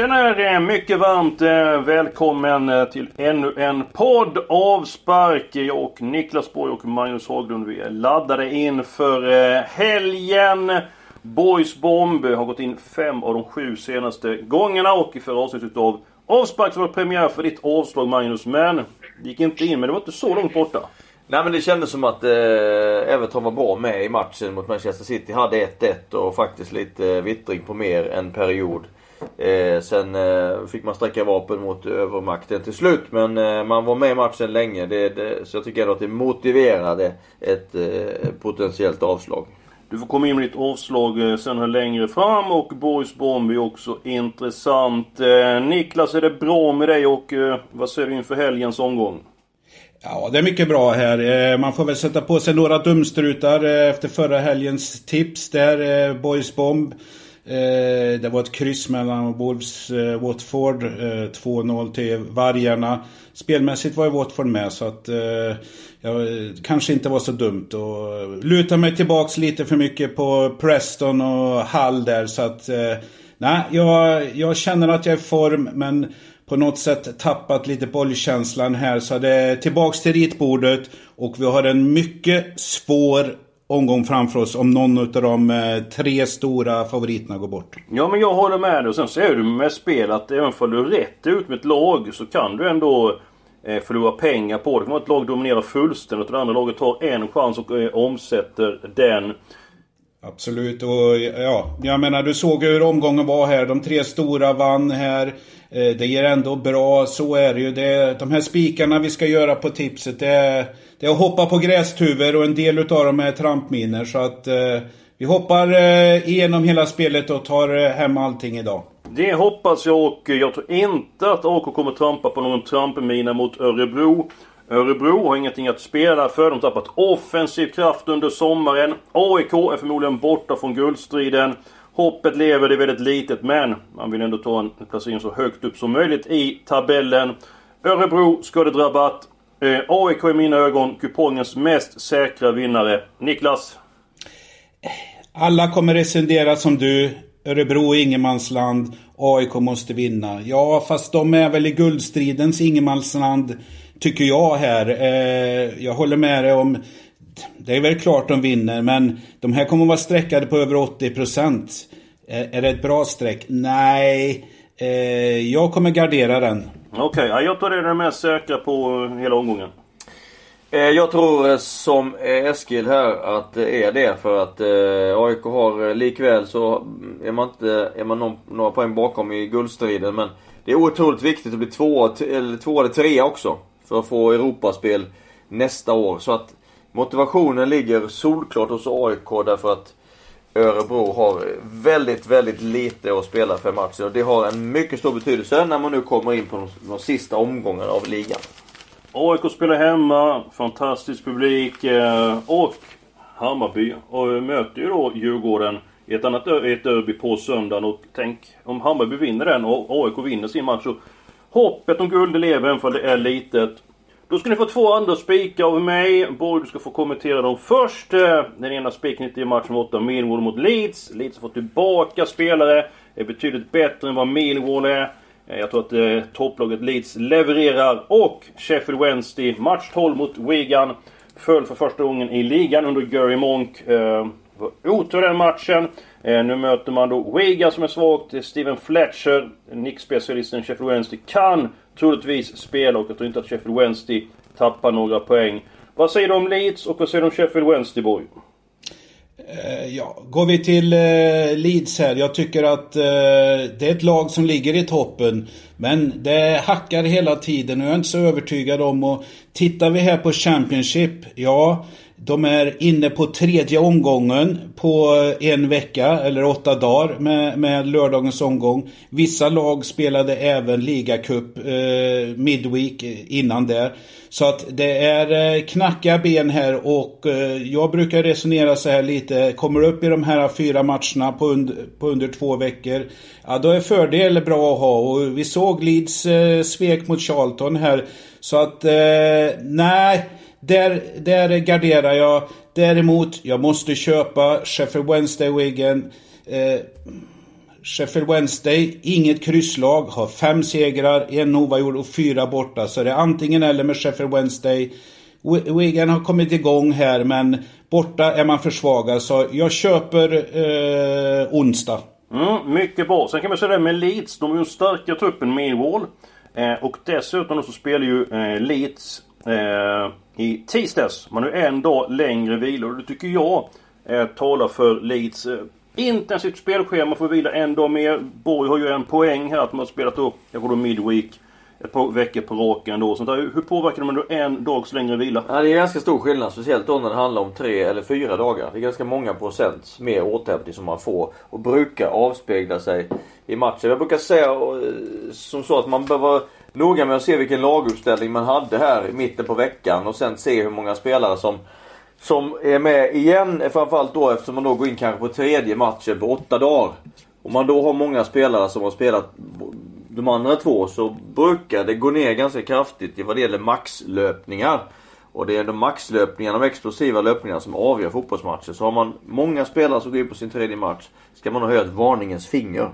Tjenare! Eh, mycket varmt eh, välkommen eh, till ännu en podd avspark. Jag och Niklas Borg och Magnus Haglund vi är laddade inför helgen. Boys Bomb har gått in fem av de sju senaste gångerna och i förra avsnittet av Avspark så var det premiär för ditt avslag Magnus. Men det gick inte in, men det var inte så långt borta. Nej men det kändes som att eh, Everton var bra med i matchen mot Manchester City. Hade 1-1 och faktiskt lite vittring på mer än period. Eh, sen eh, fick man sträcka vapen mot övermakten till slut. Men eh, man var med i matchen länge. Det, det, så jag tycker ändå att det motiverade ett eh, potentiellt avslag. Du får komma in med ditt avslag eh, sen här längre fram och Boys Bomb är också intressant. Eh, Niklas, är det bra med dig och eh, vad säger du inför helgens omgång? Ja, det är mycket bra här. Man får väl sätta på sig några dumstrutar efter förra helgens tips där. Boys Bomb. Eh, det var ett kryss mellan Wolves eh, Watford. Eh, 2-0 till Vargarna. Spelmässigt var ju Watford med så att eh, jag kanske inte var så dumt. Och luta mig tillbaks lite för mycket på Preston och Hall där så att... Nej, jag, jag känner att jag är i form men på något sätt tappat lite bollkänslan här. Så det är tillbaks till ritbordet och vi har en mycket svår omgång framför oss om någon av de eh, tre stora favoriterna går bort. Ja men jag håller med dig. Och sen ser du med spel att även om du är rätt ut med ett lag så kan du ändå eh, förlora pengar på det. Det kan vara ett lag dominerar fullständigt och det andra laget tar en chans och eh, omsätter den. Absolut och ja, jag menar du såg hur omgången var här. De tre stora vann här. Eh, det ger ändå bra, så är det ju. Det, de här spikarna vi ska göra på tipset, det är, det är att hoppa på grästuvor och en del utav dem är trampminer. Så att eh, vi hoppar eh, igenom hela spelet och tar eh, hem allting idag. Det hoppas jag och jag tror inte att AK kommer trampa på någon trampmina mot Örebro. Örebro har ingenting att spela för. De har tappat offensiv kraft under sommaren. AIK är förmodligen borta från guldstriden. Hoppet lever, det är väldigt litet men man vill ändå ta en placering så högt upp som möjligt i tabellen. Örebro ska det drabbat. Eh, AIK i mina ögon kupongens mest säkra vinnare. Niklas? Alla kommer resonera som du. Örebro är ingenmansland. AIK måste vinna. Ja, fast de är väl i guldstridens ingenmansland. Tycker jag här. Eh, jag håller med dig om det är väl klart de vinner, men de här kommer att vara sträckade på över 80 procent. Är det ett bra streck? Nej. Eh, jag kommer gardera den. Okej, okay, jag tror det är den mest säkra på hela omgången. Eh, jag tror eh, som eh, Eskil här att det är det för att AIK har likväl så mm, är man inte är man några poäng bakom i guldstriden men det är otroligt viktigt att bli två eller, två eller tre också för att få Europaspel nästa år. Så att Motivationen ligger solklart hos AIK därför att Örebro har väldigt, väldigt lite att spela för matchen. Och det har en mycket stor betydelse när man nu kommer in på de, de sista omgångarna av ligan. AIK spelar hemma, fantastisk publik eh, och Hammarby och möter ju då Djurgården i ett annat ett derby på söndagen. Och tänk om Hammarby vinner den och AIK vinner sin match. Så hoppet om guld lever även för det är litet. Då ska ni få två andra spikar av mig. Borg, du ska få kommentera dem först. Eh, den ena spiken i matchen 8, Millwall mot Leeds. Leeds har fått tillbaka spelare. Är betydligt bättre än vad Millwall är. Eh, jag tror att eh, topplaget Leeds levererar. Och Sheffield Wednesday, match 12 mot Wigan. Föll för första gången i ligan under Gary Monk. Eh, var otur den matchen. Eh, nu möter man då Wigan som är svagt. Steven Fletcher, nickspecialisten Sheffield Wednesday, kan troligtvis spela och jag tror inte att Sheffield Wednesday tappar några poäng. Vad säger du om Leeds och vad säger du om Sheffield Wednesday, Boy? Eh, ja, går vi till eh, Leeds här. Jag tycker att eh, det är ett lag som ligger i toppen. Men det hackar hela tiden och jag är inte så övertygad om. Och tittar vi här på Championship, ja. De är inne på tredje omgången på eh, en vecka eller åtta dagar med, med lördagens omgång. Vissa lag spelade även ligacup eh, midweek eh, innan det. Så att det är eh, knackiga ben här och eh, jag brukar resonera så här lite. Kommer du upp i de här fyra matcherna på, und på under två veckor. Ja, då är fördel bra att ha och vi såg Leeds eh, svek mot Charlton här. Så att, eh, nej. Där, där garderar jag. Däremot, jag måste köpa Sheffield Wednesday Wigan. Eh, Sheffield Wednesday, inget krysslag, har fem segrar, en oavgjord och fyra borta. Så det är antingen eller med Sheffield Wednesday. Wigan har kommit igång här men borta är man försvagad. Så jag köper eh, onsdag. Mm, mycket bra. Sen kan man säga det med Leeds. De är ju starka truppen Millwall. Eh, och dessutom så spelar ju eh, Leeds eh, i tisdags. Man har en dag längre vila och det tycker jag eh, talar för Leeds eh, intensivt spelschema. Får vila en dag mer. Borg har ju en poäng här att man har spelat upp, jag tror då midweek ett par veckor på raken då. Sånt där. Eh, hur påverkar man då en dags längre vila? Ja, det är ganska stor skillnad. Speciellt då när det handlar om tre eller fyra dagar. Det är ganska många procent mer återhämtning som man får. Och brukar avspegla sig i matchen. Jag brukar säga eh, som så att man behöver noga med att se vilken laguppställning man hade här i mitten på veckan. Och sen se hur många spelare som som är med igen. Framförallt då eftersom man då går in kanske på tredje matchen på åtta dagar. Om man då har många spelare som har spelat de andra två så brukar det gå ner ganska kraftigt vad det gäller maxlöpningar. Och det är de maxlöpningarna, de explosiva löpningarna som avgör fotbollsmatcher. Så har man många spelare som går in på sin tredje match ska man ha höjt varningens finger.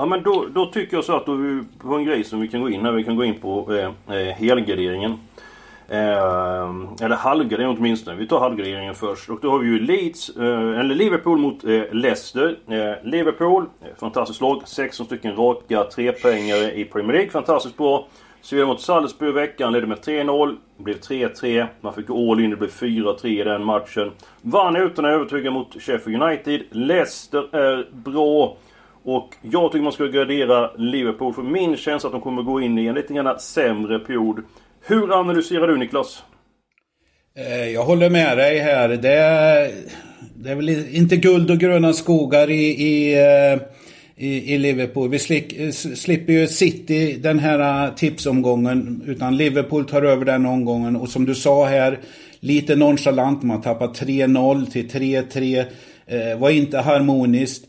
Ja men då, då tycker jag så att då är vi på en grej som vi kan gå in här. Vi kan gå in på eh, eh helgarderingen. Eh, eller halvgardering åtminstone. Vi tar halvgarderingen först. Och då har vi ju Leeds, eh, eller Liverpool mot eh, Leicester. Eh, Liverpool, eh, fantastiskt lag. 16 stycken raka trepoängare i Premier League. Fantastiskt bra. Sevilla mot Salzburg i veckan, ledde med 3-0. Blev 3-3. Man fick all in, det blev 4-3 i den matchen. Vann utan att övertyga mot Sheffield United. Leicester är bra. Och jag tycker man ska gradera Liverpool. För min känsla att de kommer gå in i en lite grann sämre period. Hur analyserar du Niklas? Eh, jag håller med dig här. Det är, det är väl inte guld och gröna skogar i, i, eh, i, i Liverpool. Vi eh, slipper ju City den här tipsomgången. Utan Liverpool tar över den omgången. Och som du sa här, lite nonchalant. Man tappar 3-0 till 3-3. Var inte harmoniskt.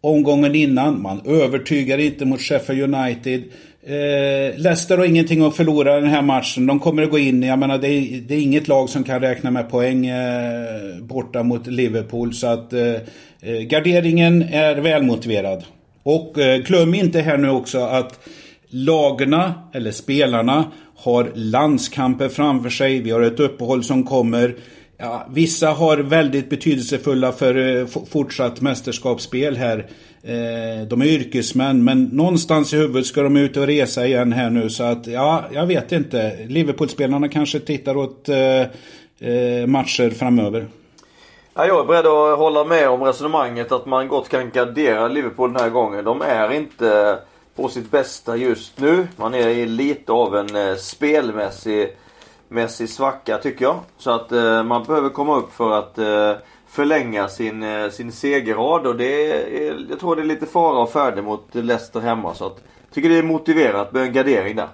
Omgången innan, man övertygar inte mot Sheffield United. Eh, Leicester har ingenting att förlora den här matchen. De kommer att gå in, jag menar det är, det är inget lag som kan räkna med poäng eh, borta mot Liverpool. Så att eh, eh garderingen är välmotiverad. Och eh, glöm inte här nu också att lagarna, eller spelarna, har landskamper framför sig. Vi har ett uppehåll som kommer. Ja, vissa har väldigt betydelsefulla för eh, fortsatt mästerskapsspel här. Eh, de är yrkesmän men någonstans i huvudet ska de ut och resa igen här nu så att ja, jag vet inte. Liverpoolspelarna kanske tittar åt eh, matcher framöver. Ja, jag är beredd att hålla med om resonemanget att man gott kan gardera Liverpool den här gången. De är inte på sitt bästa just nu. Man är i lite av en spelmässig mässig svacka tycker jag. Så att eh, man behöver komma upp för att eh, förlänga sin, eh, sin segerrad och det är, jag tror det är lite fara och färde mot Leicester hemma. Så att, tycker det är motiverat med en gardering där.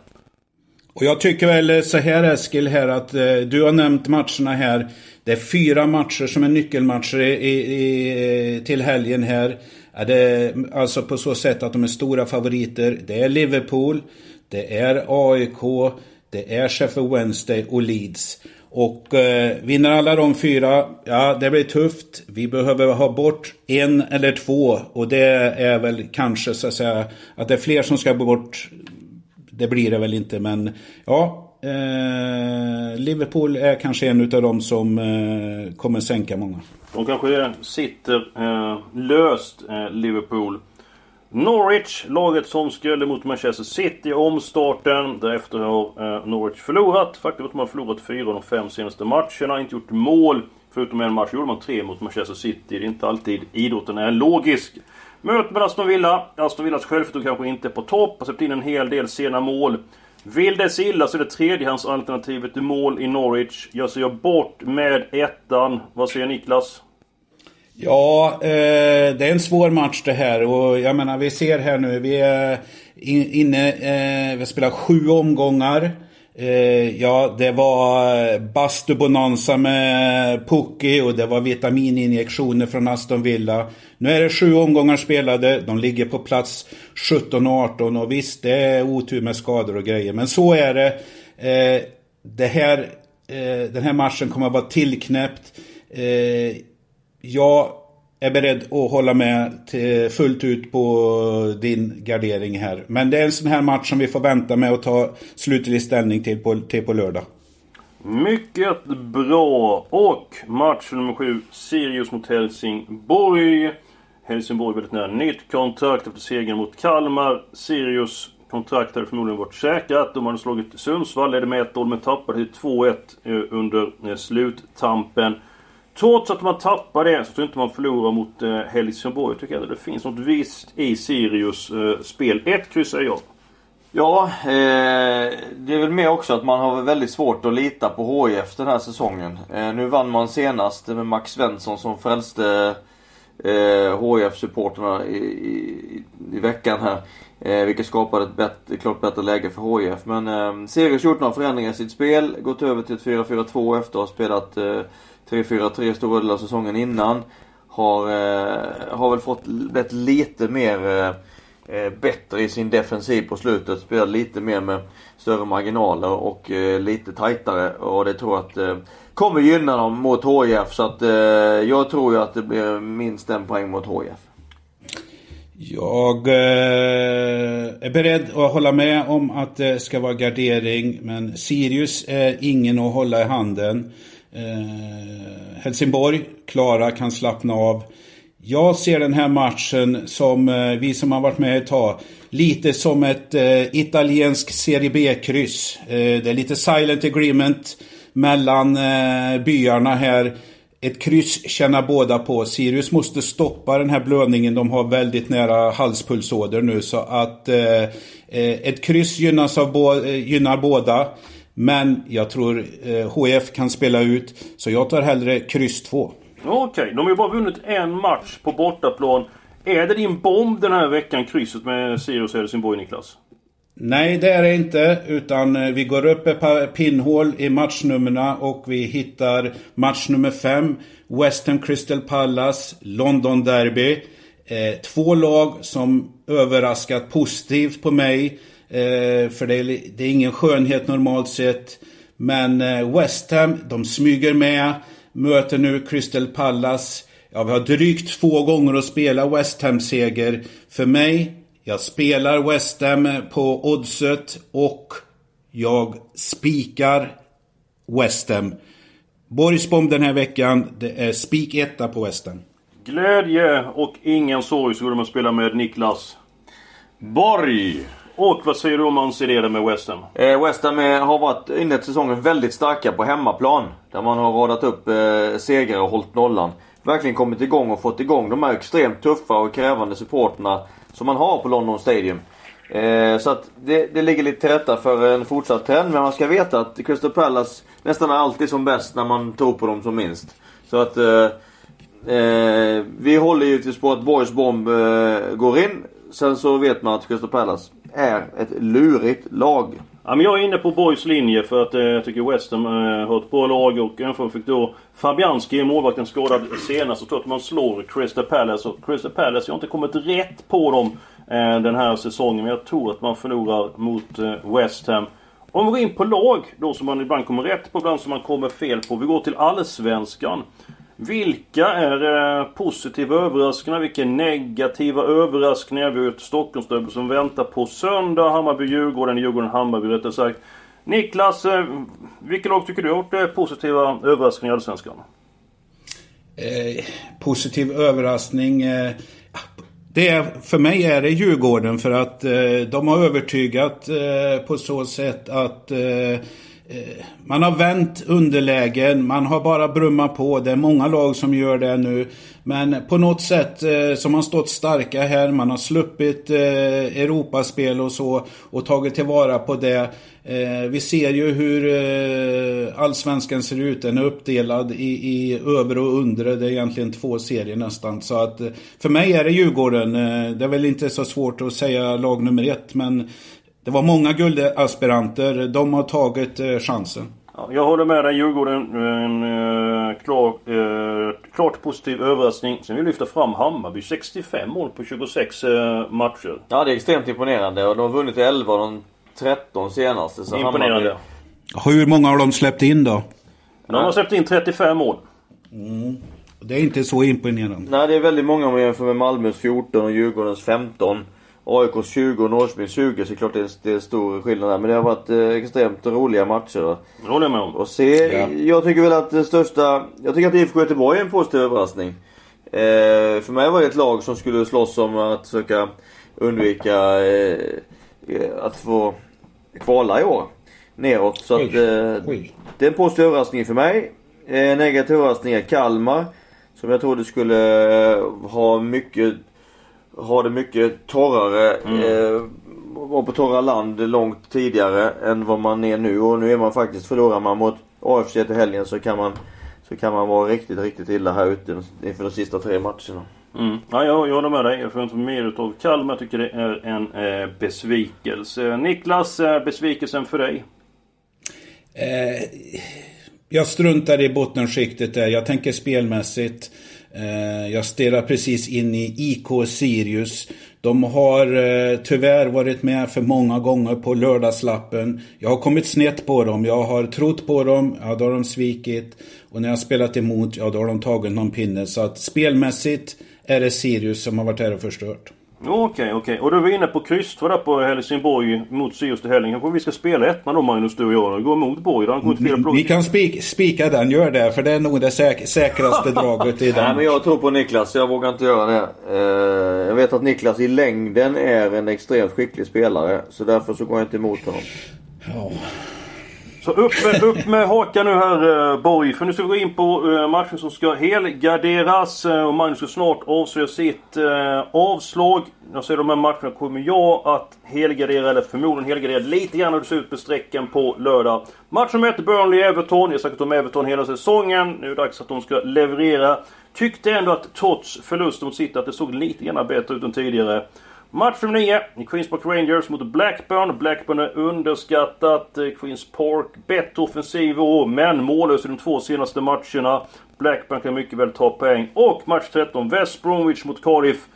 Och jag tycker väl eh, så här Eskil här att eh, du har nämnt matcherna här. Det är fyra matcher som är nyckelmatcher i, i, till helgen här. Är det, alltså på så sätt att de är stora favoriter. Det är Liverpool, det är AIK, det är Sheffield Wednesday och Leeds. Och eh, vinner alla de fyra, ja det blir tufft. Vi behöver ha bort en eller två. Och det är väl kanske så att säga att det är fler som ska bort. Det blir det väl inte men ja. Eh, Liverpool är kanske en av de som eh, kommer sänka många. De kanske sitter eh, löst, eh, Liverpool. Norwich, laget som skulle mot Manchester City i omstarten. Därefter har eh, Norwich förlorat. Faktum är att de har förlorat fyra av de fem senaste matcherna. Inte gjort mål. Förutom en match gjorde man tre mot Manchester City. Det är inte alltid idrotten är logisk. Möte med Aston Villa. Aston Villas självförtroende kanske inte är på topp. Har släppt in en hel del sena mål. Vill det sig illa så är det tredjehandsalternativet till mål i Norwich. Jag ser bort med ettan. Vad säger Niklas? Ja, eh, det är en svår match det här och jag menar vi ser här nu, vi är inne, eh, vi har spelat sju omgångar. Eh, ja, det var eh, Bastu Bonanza med Pucki och det var vitamininjektioner från Aston Villa. Nu är det sju omgångar spelade, de ligger på plats 17 och 18 och visst, det är otur med skador och grejer. Men så är det. Eh, det här, eh, den här matchen kommer att vara tillknäppt. Eh, jag är beredd att hålla med till, fullt ut på din gardering här. Men det är en sån här match som vi får vänta med att ta slutlig ställning till på, till på lördag. Mycket bra. Och match nummer sju. Sirius mot Helsingborg. Helsingborg väldigt nära nytt kontrakt efter segern mot Kalmar. Sirius kontrakt hade förmodligen varit säkrat. De hade slagit Sundsvall, ledde med 1-0 men tappade till 2-1 eh, under eh, sluttampen. Trots att man tappar det så tror jag inte man förlorar mot eh, Helsingborg. Jag tycker att det finns något visst i Sirius eh, spel. Ett kryss jag. Ja, eh, det är väl mer också att man har väldigt svårt att lita på HIF den här säsongen. Eh, nu vann man senast med Max Svensson som frälste eh, HIF-supporterna i, i, i, veckan här. Eh, vilket skapade ett bättre, klart bättre läge för HIF. Men eh, Sirius gjort några förändringar i sitt spel. Gått över till ett 4-4-2 efter att ha spelat eh, 3-4-3 stora delar av säsongen innan. Har, eh, har väl fått blivit lite mer eh, eh, bättre i sin defensiv på slutet. Spelar lite mer med större marginaler och eh, lite tajtare. Och det tror jag att eh, kommer gynna dem mot HIF. Så att eh, jag tror ju att det blir minst en poäng mot HIF. Jag eh, är beredd att hålla med om att det ska vara gardering. Men Sirius är ingen att hålla i handen. Eh, Helsingborg, Klara kan slappna av. Jag ser den här matchen som, eh, vi som har varit med ett tag, lite som ett eh, italiensk Serie B-kryss. Eh, det är lite silent agreement mellan eh, byarna här. Ett kryss känner båda på. Sirius måste stoppa den här blödningen. De har väldigt nära halspulsåder nu så att eh, eh, ett kryss gynnas av bo eh, gynnar båda. Men jag tror eh, HF kan spela ut. Så jag tar hellre kryss 2. Okej, okay. de har ju bara vunnit en match på bortaplan. Är det din bomb den här veckan, krysset med Sirius Helsingborg, Niklas? Nej, det är det inte. Utan eh, vi går upp ett par pinnhål i matchnumren och vi hittar match nummer 5. Western Crystal Palace, London Derby. Eh, två lag som överraskat positivt på mig. Eh, för det är, det är, ingen skönhet normalt sett. Men eh, West Ham, de smyger med. Möter nu Crystal Palace. Ja, vi har drygt två gånger att spela West Ham-seger. För mig, jag spelar West Ham eh, på oddset och jag spikar West Ham. Borgsbom den här veckan, det är spik etta på West Ham. Glädje och ingen sorg så går de spela med Niklas. Borg! Och vad säger du om hans idéer med West Ham? Eh, West Ham eh, har varit inlett säsongen väldigt starka på hemmaplan. Där man har radat upp eh, segrar och hållit nollan. Verkligen kommit igång och fått igång de här extremt tuffa och krävande supporterna som man har på London Stadium. Eh, så att det, det ligger lite till rätta för en fortsatt trend. Men man ska veta att Crystal Palace nästan är alltid som bäst när man tror på dem som minst. Så att eh, eh, vi håller givetvis på att Boys Bomb eh, går in. Sen så vet man att Crystal Palace är ett lurigt lag. Ja, men jag är inne på Boys linje för att eh, jag tycker West Ham eh, har ett bra lag och även fick då Fabianski, målvakten, skadad senast. Så tror att man slår Crystal Palace. Och Crystal Palace, jag har inte kommit rätt på dem eh, den här säsongen. Men jag tror att man förlorar mot eh, West Ham. Om vi går in på lag då som man ibland kommer rätt på, ibland som man kommer fel på. Vi går till Allsvenskan. Vilka är eh, positiva överraskningar? Vilka är negativa överraskningar? Vi har ett Stockholmsderby som väntar på söndag. Hammarby-Djurgården, Djurgården-Hammarby rättare sagt. Niklas, eh, vilka lag tycker du har gjort eh, positiva överraskningar i Allsvenskan? Eh, positiv överraskning? Eh, det är, för mig är det Djurgården för att eh, de har övertygat eh, på så sätt att Eh, Eh, man har vänt underlägen, man har bara brummat på. Det är många lag som gör det nu. Men på något sätt eh, så har stått starka här. Man har sluppit eh, Europaspel och så och tagit tillvara på det. Eh, vi ser ju hur eh, allsvenskan ser ut. Den är uppdelad i, i över och undre. Det är egentligen två serier nästan. Så att eh, för mig är det Djurgården. Eh, det är väl inte så svårt att säga lag nummer ett. Men det var många guldaspiranter. De har tagit eh, chansen. Ja, jag håller med dig Djurgården. En uh, klar, uh, klart positiv överraskning. Sen vill vi lyfta fram Hammarby. 65 mål på 26 uh, matcher. Ja det är extremt imponerande. Och de har vunnit 11 av de 13 senaste. Så imponerande. Hammarby... Hur många har de släppt in då? De har släppt in 35 mål. Mm. Det är inte så imponerande. Nej, det är väldigt många om man jämför med Malmös 14 och Djurgårdens 15. AIKs 20 och Norrköpings 20 så klart det är, det är stor skillnad där. Men det har varit eh, extremt roliga matcher. Håller med om. Och se, Ja. jag tycker väl att det största... Jag tycker att IFK Göteborg är en positiv överraskning. Eh, för mig var det ett lag som skulle slåss om att försöka undvika eh, eh, att få kvala i år. Neråt. Så att, eh, det är en positiv överraskning för mig. Eh, negativ överraskning är Kalmar. Som jag trodde skulle eh, ha mycket ha det mycket torrare. Eh, var på torra land långt tidigare än vad man är nu. Och nu är man faktiskt, förlorar man mot AFC till helgen så kan man så kan man vara riktigt, riktigt illa här ute inför de sista tre matcherna. Mm. Ja, jag, jag håller med dig. Jag får inte mer utav Kalmar. Jag tycker det är en eh, besvikelse. Niklas, eh, besvikelsen för dig? Eh, jag struntar i bottenskiktet där. Jag tänker spelmässigt. Eh, Eh, jag stirrar precis in i IK Sirius. De har eh, tyvärr varit med för många gånger på lördagslappen. Jag har kommit snett på dem. Jag har trott på dem. Ja, då har de svikit. Och när jag har spelat emot, ja då har de tagit någon pinne. Så att spelmässigt är det Sirius som har varit här och förstört. Okej, okej. Och du var inne på kryss två där på Helsingborg mot Sirius till helgen. Kanske vi ska spela ett då Magnus, du och jag. Gå emot Borg. Han kommer på Vi kan spik, spika den, gör det. För det är nog det säk säkraste draget i den. Nej men jag tror på Niklas, jag vågar inte göra det. Eh, jag vet att Niklas i längden är en extremt skicklig spelare. Så därför så går jag inte emot honom. Ja. Så upp med, upp med hakan nu här eh, Borg. För nu ska vi gå in på eh, matchen som ska helgarderas. Eh, och Magnus ska snart avslöja sitt eh, avslag. Jag säger de här matcherna kommer jag att helgardera, eller förmodligen helgardera lite grann hur det ser ut på sträckan på lördag. Matchen möter Burnley-Everton. Jag har sagt om Everton hela säsongen. Nu är det dags att de ska leverera. Tyckte ändå att trots förlusten mot City att det såg lite grann bättre ut än tidigare. Match nummer 9 Queens Park Rangers mot Blackburn. Blackburn är underskattat. Eh, Queens Park bättre offensiv år, men mållös i de två senaste matcherna. Blackburn kan mycket väl ta poäng. Och match 13 West Bromwich mot Cardiff.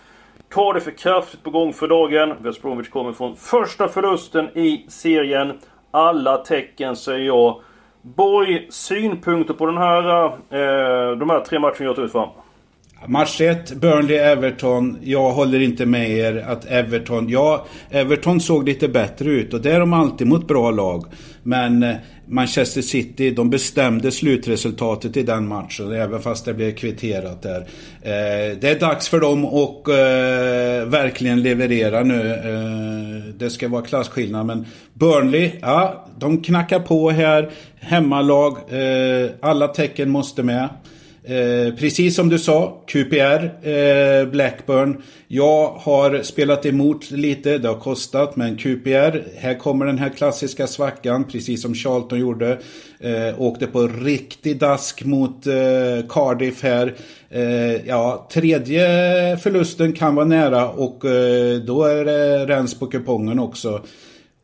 Cardiff är kraftigt på gång för dagen. West Bromwich kommer från första förlusten i serien. Alla tecken säger jag. Borg, synpunkter på den här, eh, de här tre matcherna jag tagit fram? Match 1, Burnley-Everton. Jag håller inte med er att Everton... Ja, Everton såg lite bättre ut och det är de alltid mot bra lag. Men eh, Manchester City, de bestämde slutresultatet i den matchen. Även fast det blev kvitterat där. Eh, det är dags för dem att eh, verkligen leverera nu. Eh, det ska vara klasskillnad. Men Burnley, ja, de knackar på här. Hemmalag. Eh, alla tecken måste med. Eh, precis som du sa, QPR, eh, Blackburn. Jag har spelat emot lite, det har kostat, men QPR, här kommer den här klassiska svackan, precis som Charlton gjorde. Eh, åkte på riktig dask mot eh, Cardiff här. Eh, ja, tredje förlusten kan vara nära och eh, då är det rens på kupongen också.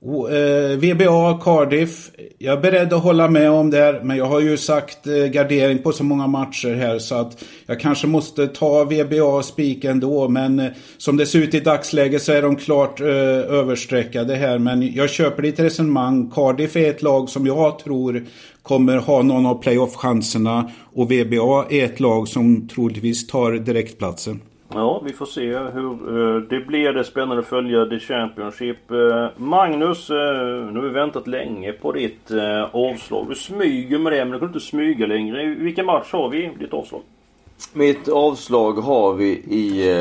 Eh, VBA Cardiff. Jag är beredd att hålla med om det. här, Men jag har ju sagt eh, gardering på så många matcher här så att jag kanske måste ta VBA spik ändå. Men eh, som det ser ut i dagsläget så är de klart eh, överstreckade här. Men jag köper ditt resonemang. Cardiff är ett lag som jag tror kommer ha någon av playoff-chanserna. Och VBA är ett lag som troligtvis tar direktplatsen. Ja, vi får se hur eh, det blir. Det är spännande att följa The Championship. Eh, Magnus, eh, nu har vi väntat länge på ditt avslag. Du smyger med det, men du kan inte smyga längre. Vilken match har vi ditt avslag? Mitt avslag har vi i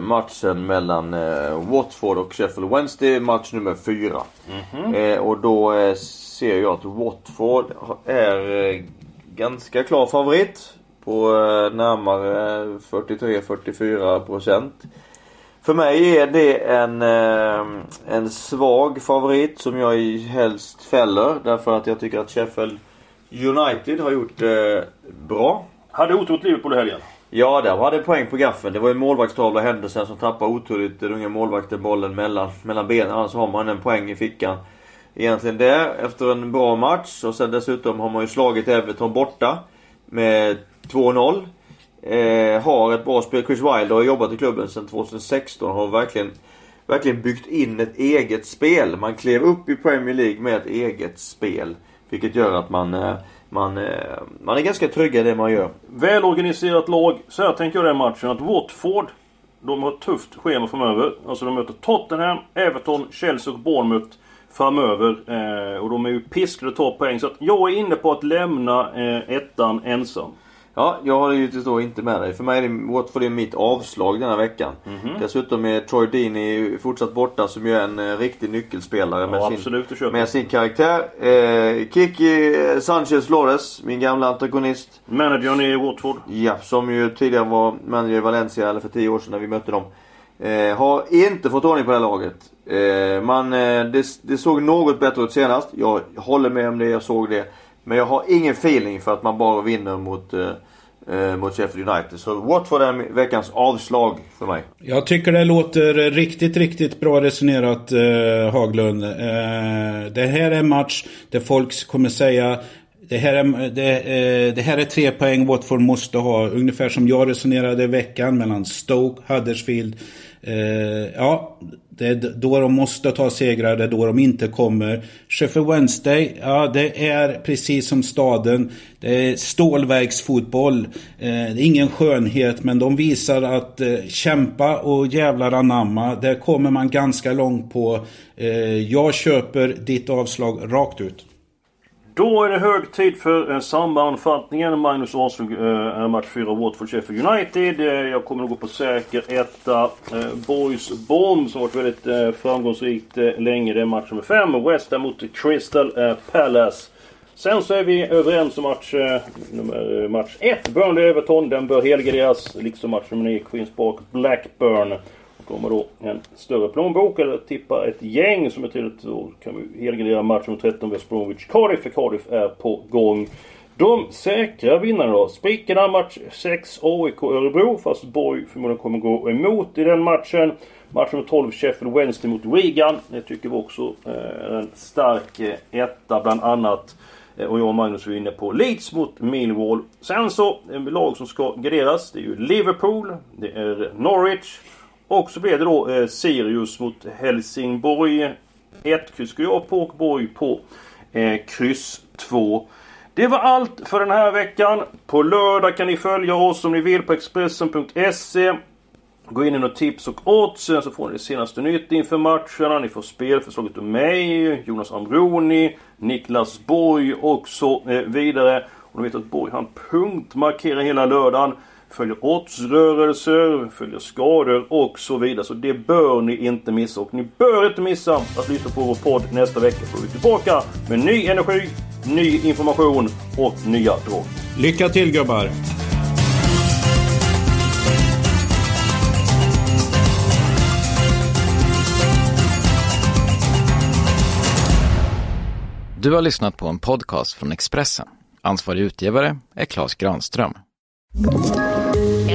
matchen mellan Watford och Sheffield Wednesday, match nummer fyra. Eh, och då ser jag att Watford är ganska klar favorit. På eh, närmare 43-44 procent. För mig är det en, eh, en svag favorit som jag helst fäller. Därför att jag tycker att Sheffield United har gjort det bra. Hade otur mot Liverpool i helgen. Ja, där var det poäng på gaffeln. Det var ju målvaktstavla Henderson som tappade oturligt den unga målvakten bollen mellan, mellan benen. Annars har man en poäng i fickan. Egentligen det, efter en bra match. Och sen dessutom har man ju slagit Everton borta. Med 2-0. Eh, har ett bra spel. Chris Wilder har jobbat i klubben sedan 2016 och har verkligen, verkligen byggt in ett eget spel. Man klev upp i Premier League med ett eget spel. Vilket gör att man eh, man, eh, man är ganska trygg i det man gör. Välorganiserat lag. Så här tänker jag den matchen att Watford de har ett tufft schema framöver. Alltså de möter Tottenham, Everton, Chelsea och Bournemouth framöver. Eh, och de är ju piskade att ta poäng. Så att jag är inne på att lämna eh, ettan ensam. Ja, jag har givetvis då inte med dig. För mig är det Watford är mitt avslag denna veckan. Mm -hmm. Dessutom är Troy Deeney fortsatt borta som ju är en eh, riktig nyckelspelare med, ja, sin, med sin karaktär. Eh, Kiki Sanchez Flores, min gamla antagonist. Managern i Watford. Ja, som ju tidigare var manager i Valencia, eller för tio år sedan när vi mötte dem. Eh, har inte fått ordning på det här laget. Eh, man, eh, det, det såg något bättre ut senast. Jag håller med om det, jag såg det. Men jag har ingen feeling för att man bara vinner mot eh, eh, mot Sheffield United. Så Watford är veckans avslag för mig. Jag tycker det låter riktigt, riktigt bra resonerat eh, Haglund. Eh, det här är en match där folk kommer säga det här, är, det, eh, det, här är tre poäng Watford måste ha. Ungefär som jag resonerade i veckan mellan Stoke, Huddersfield. Eh, ja, det är då de måste ta segrar, det är då de inte kommer. Sheffield Wednesday, ja det är precis som staden. Det är stålverksfotboll. Eh, det är ingen skönhet men de visar att eh, kämpa och jävlar anamma. Där kommer man ganska långt på. Eh, jag köper ditt avslag rakt ut. Då är det hög tid för eh, sammanfattningen. Magnus Åslund eh, match 4 Watford Sheffield United. Eh, jag kommer nog gå på säker etta. Eh, Boys Bomb som varit väldigt eh, framgångsrikt eh, länge. Det är match nummer 5. West Ham mot Crystal eh, Palace. Sen så är vi överens om match eh, nummer, eh, match 1. Burnley-Everton. Den bör helgarderas. Liksom match nummer 9 Queens Park Blackburn. Kommer då en större plånbok eller tippa ett gäng som är tydligt då kan vi helgardera matchen mot 13 West Bromwich Cardiff för Cardiff är på gång. De säkra vinnarna då. Spikarna match 6 AIK Örebro fast Borg förmodligen kommer gå emot i den matchen. Match nummer 12 Sheffield Wednesday mot Wigan. Det tycker vi också eh, är en stark eh, etta bland annat. Eh, och jag och Magnus var inne på Leeds mot Millwall. Sen så, en lag som ska garderas. Det är ju Liverpool. Det är Norwich. Och så blev det då eh, Sirius mot Helsingborg. 1, kryss går jag på och Borg på eh, kryss 2. Det var allt för den här veckan. På lördag kan ni följa oss om ni vill på Expressen.se. Gå in i något tips och odds så får ni det senaste nytt inför matcherna. Ni får spelförslaget av mig, Jonas Amroni, Niklas Borg och så eh, vidare. Och ni vet att Borg han punktmarkerar hela lördagen följer oddsrörelser, följer skador och så vidare. Så det bör ni inte missa. Och ni bör inte missa att lyssna på vår podd nästa vecka. Då är vi tillbaka med ny energi, ny information och nya drag. Lycka till gubbar! Du har lyssnat på en podcast från Expressen. Ansvarig utgivare är Klas Granström.